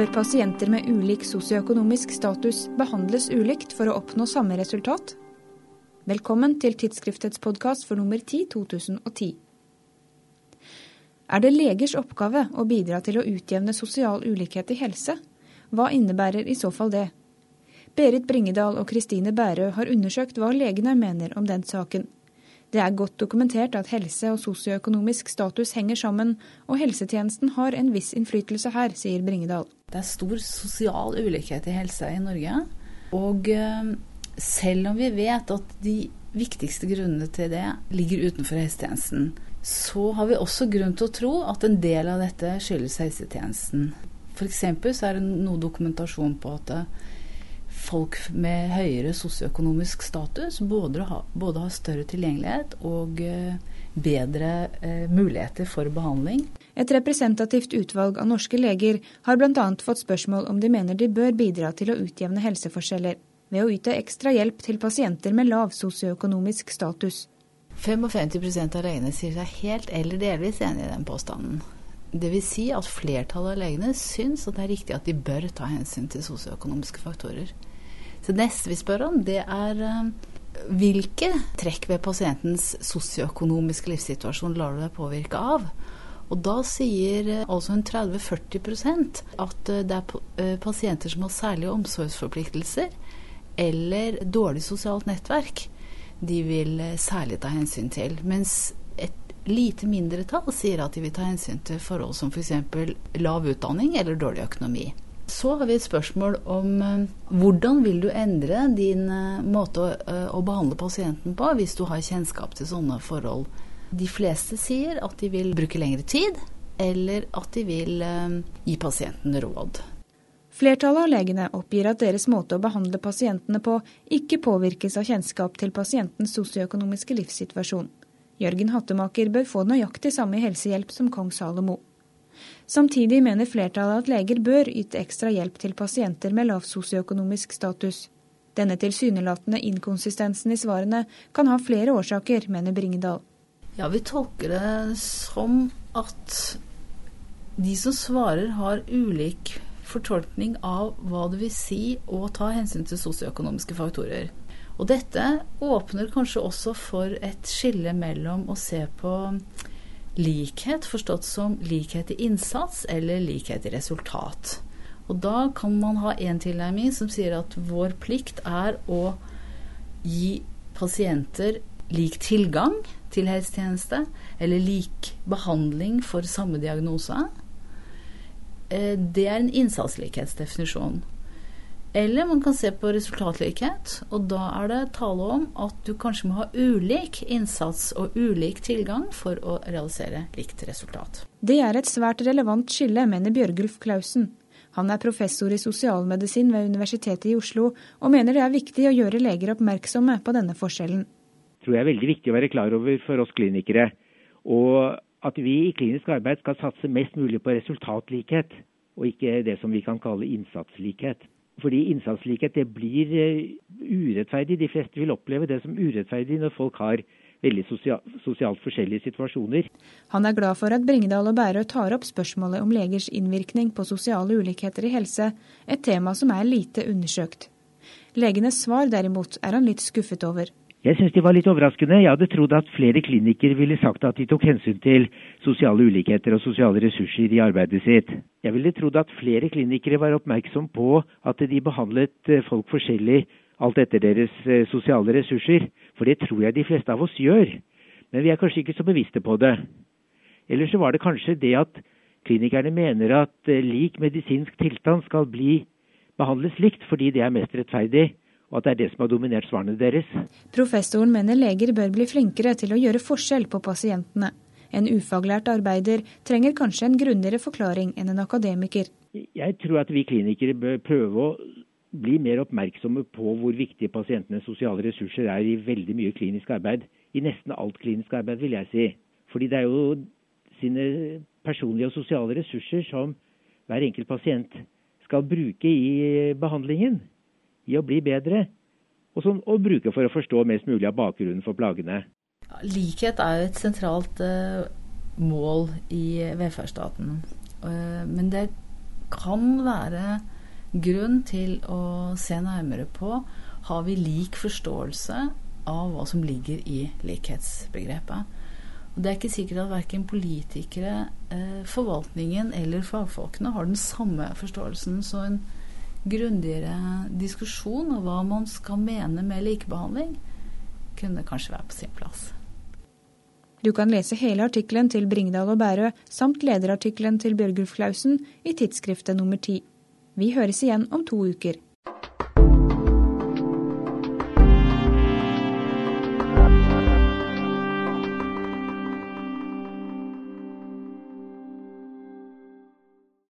Bør pasienter med ulik sosioøkonomisk status behandles ulikt for å oppnå samme resultat? Velkommen til tidsskriftets podkast for nummer 10 2010. Er det legers oppgave å bidra til å utjevne sosial ulikhet i helse? Hva innebærer i så fall det? Berit Bringedal og Kristine Bærø har undersøkt hva legene mener om den saken. Det er godt dokumentert at helse og sosioøkonomisk status henger sammen, og helsetjenesten har en viss innflytelse her, sier Bringedal. Det er stor sosial ulikhet i helse i Norge. Og eh, selv om vi vet at de viktigste grunnene til det ligger utenfor helsetjenesten, så har vi også grunn til å tro at en del av dette skyldes helsetjenesten. F.eks. så er det noe dokumentasjon på at folk med høyere sosioøkonomisk status både har, både har, større tilgjengelighet og eh, bedre eh, muligheter for behandling. Et representativt utvalg av norske leger har bl.a. fått spørsmål om de mener de bør bidra til å utjevne helseforskjeller ved å yte ekstra hjelp til pasienter med lav sosioøkonomisk status. 55% av legene sier seg helt eller delvis enig i den påstanden. Dvs. Si at flertallet av legene syns at det er riktig at de bør ta hensyn til sosioøkonomiske faktorer. Så det neste vi spør om, det er eh, hvilke trekk ved pasientens sosioøkonomiske livssituasjon lar du deg påvirke av? Og da sier eh, altså en 30-40 at eh, det er pasienter som har særlige omsorgsforpliktelser eller dårlig sosialt nettverk de vil særlig ta hensyn til. Mens lite mindretall sier at de vil ta hensyn til forhold som f.eks. For lav utdanning eller dårlig økonomi. Så har vi et spørsmål om uh, hvordan vil du endre din uh, måte uh, å, behandle pasienten på hvis du har kjennskap til sånne forhold. De fleste sier at de vil bruke lengre tid, eller at de vil gi pasienten råd. Flertallet av legene oppgir at deres måte å behandle pasientene på ikke påvirkes av kjennskap til pasientens sosioøkonomiske livssituasjon. Jørgen Hattemaker bør få nøyaktig samme helsehjelp som kong Salomo. Samtidig mener flertallet at leger bør yte ekstra hjelp til pasienter med lav sosioøkonomisk status. Denne tilsynelatende inkonsistensen i svarene kan ha flere årsaker, mener Bringedal. Ja, vi tolker det som at de som svarer, har ulik fortolkning av hva det vil si å ta hensyn til sosioøkonomiske faktorer. Og dette åpner kanskje også for et skille mellom å se på likhet forstått som likhet i innsats eller likhet i resultat. Og da kan man ha en tilnærming som sier at vår plikt er å gi pasienter lik tilgang til helsetjeneste, eller lik behandling for samme diagnose. Eh, det er en innsatslikhetsdefinisjon. Eller man kan se på resultatlikhet, og da er det tale om at du kanskje må ha ulik innsats og ulik tilgang for å realisere likt resultat. Det er et svært relevant skille, mener Bjørgulf Klausen. Han er professor i sosialmedisin ved Universitetet i Oslo, og mener det er viktig å gjøre leger oppmerksomme på denne forskjellen. Det tror jeg er veldig viktig å være klar over for oss klinikere. Og at vi i klinisk arbeid skal satse mest mulig på resultatlikhet, og ikke det som vi kan kalle innsatslikhet. Fordi innsatslikhet det blir eh, urettferdig. De fleste vil oppleve det som urettferdig når folk har veldig sosialt forskjellige situasjoner. Han er glad for at Bringedal og Bærø tar opp spørsmålet om legers innvirkning på sosiale ulikheter i helse, et tema som er lite undersøkt. Legenes svar derimot er han litt skuffet over. Jeg syns de var litt overraskende. Jeg hadde trodd at flere klinikere ville sagt at de tok hensyn til sosiale ulikheter og sosiale ressurser i arbeidet sitt. Jeg ville trodd at flere klinikere var oppmerksom på at de behandlet eh, folk forskjellig alt etter deres eh, sosiale ressurser, for det tror jeg de fleste av oss gjør. Men vi er kanskje ikke så bevisste på det. Eller så var det kanskje det at klinikerne mener at eh, lik medisinsk tilstand skal bli behandles likt fordi det er mest rettferdig og at det er det som har dominert svarene deres. Professoren mener leger bør bli flinkere til å gjøre forskjell på pasientene. En ufaglært arbeider trenger kanskje en grundigere forklaring enn en akademiker. Jeg tror at vi klinikere bør prøve å bli mer oppmerksomme på hvor viktige pasientenes sosiale ressurser er i veldig mye klinisk arbeid. I nesten alt klinisk arbeid, vil jeg si. Fordi det er jo sine personlige og sosiale ressurser som hver enkelt pasient skal bruke i behandlingen i å bli bedre, og, som, å bruke for å forstå mest mulig av bakgrunnen for plagene. Likhet er jo et sentralt uh, mål i velferdsstaten. Uh, men det kan være grunn til å se nærmere på har vi lik forståelse av hva som ligger i likhetsbegrepet. Og Det er ikke sikkert at verken politikere, eh, forvaltningen eller fagfolkene har den samme forståelsen. Så en grundigere diskusjon om hva man skal mene med likebehandling, kunne kanskje være på sin plass. Du kan lese hele artikkelen til Bringdal og Bærø samt lederartikkelen til Bjørgulf Klausen i tidsskriftet nummer ti. Vi høres igjen om to uker.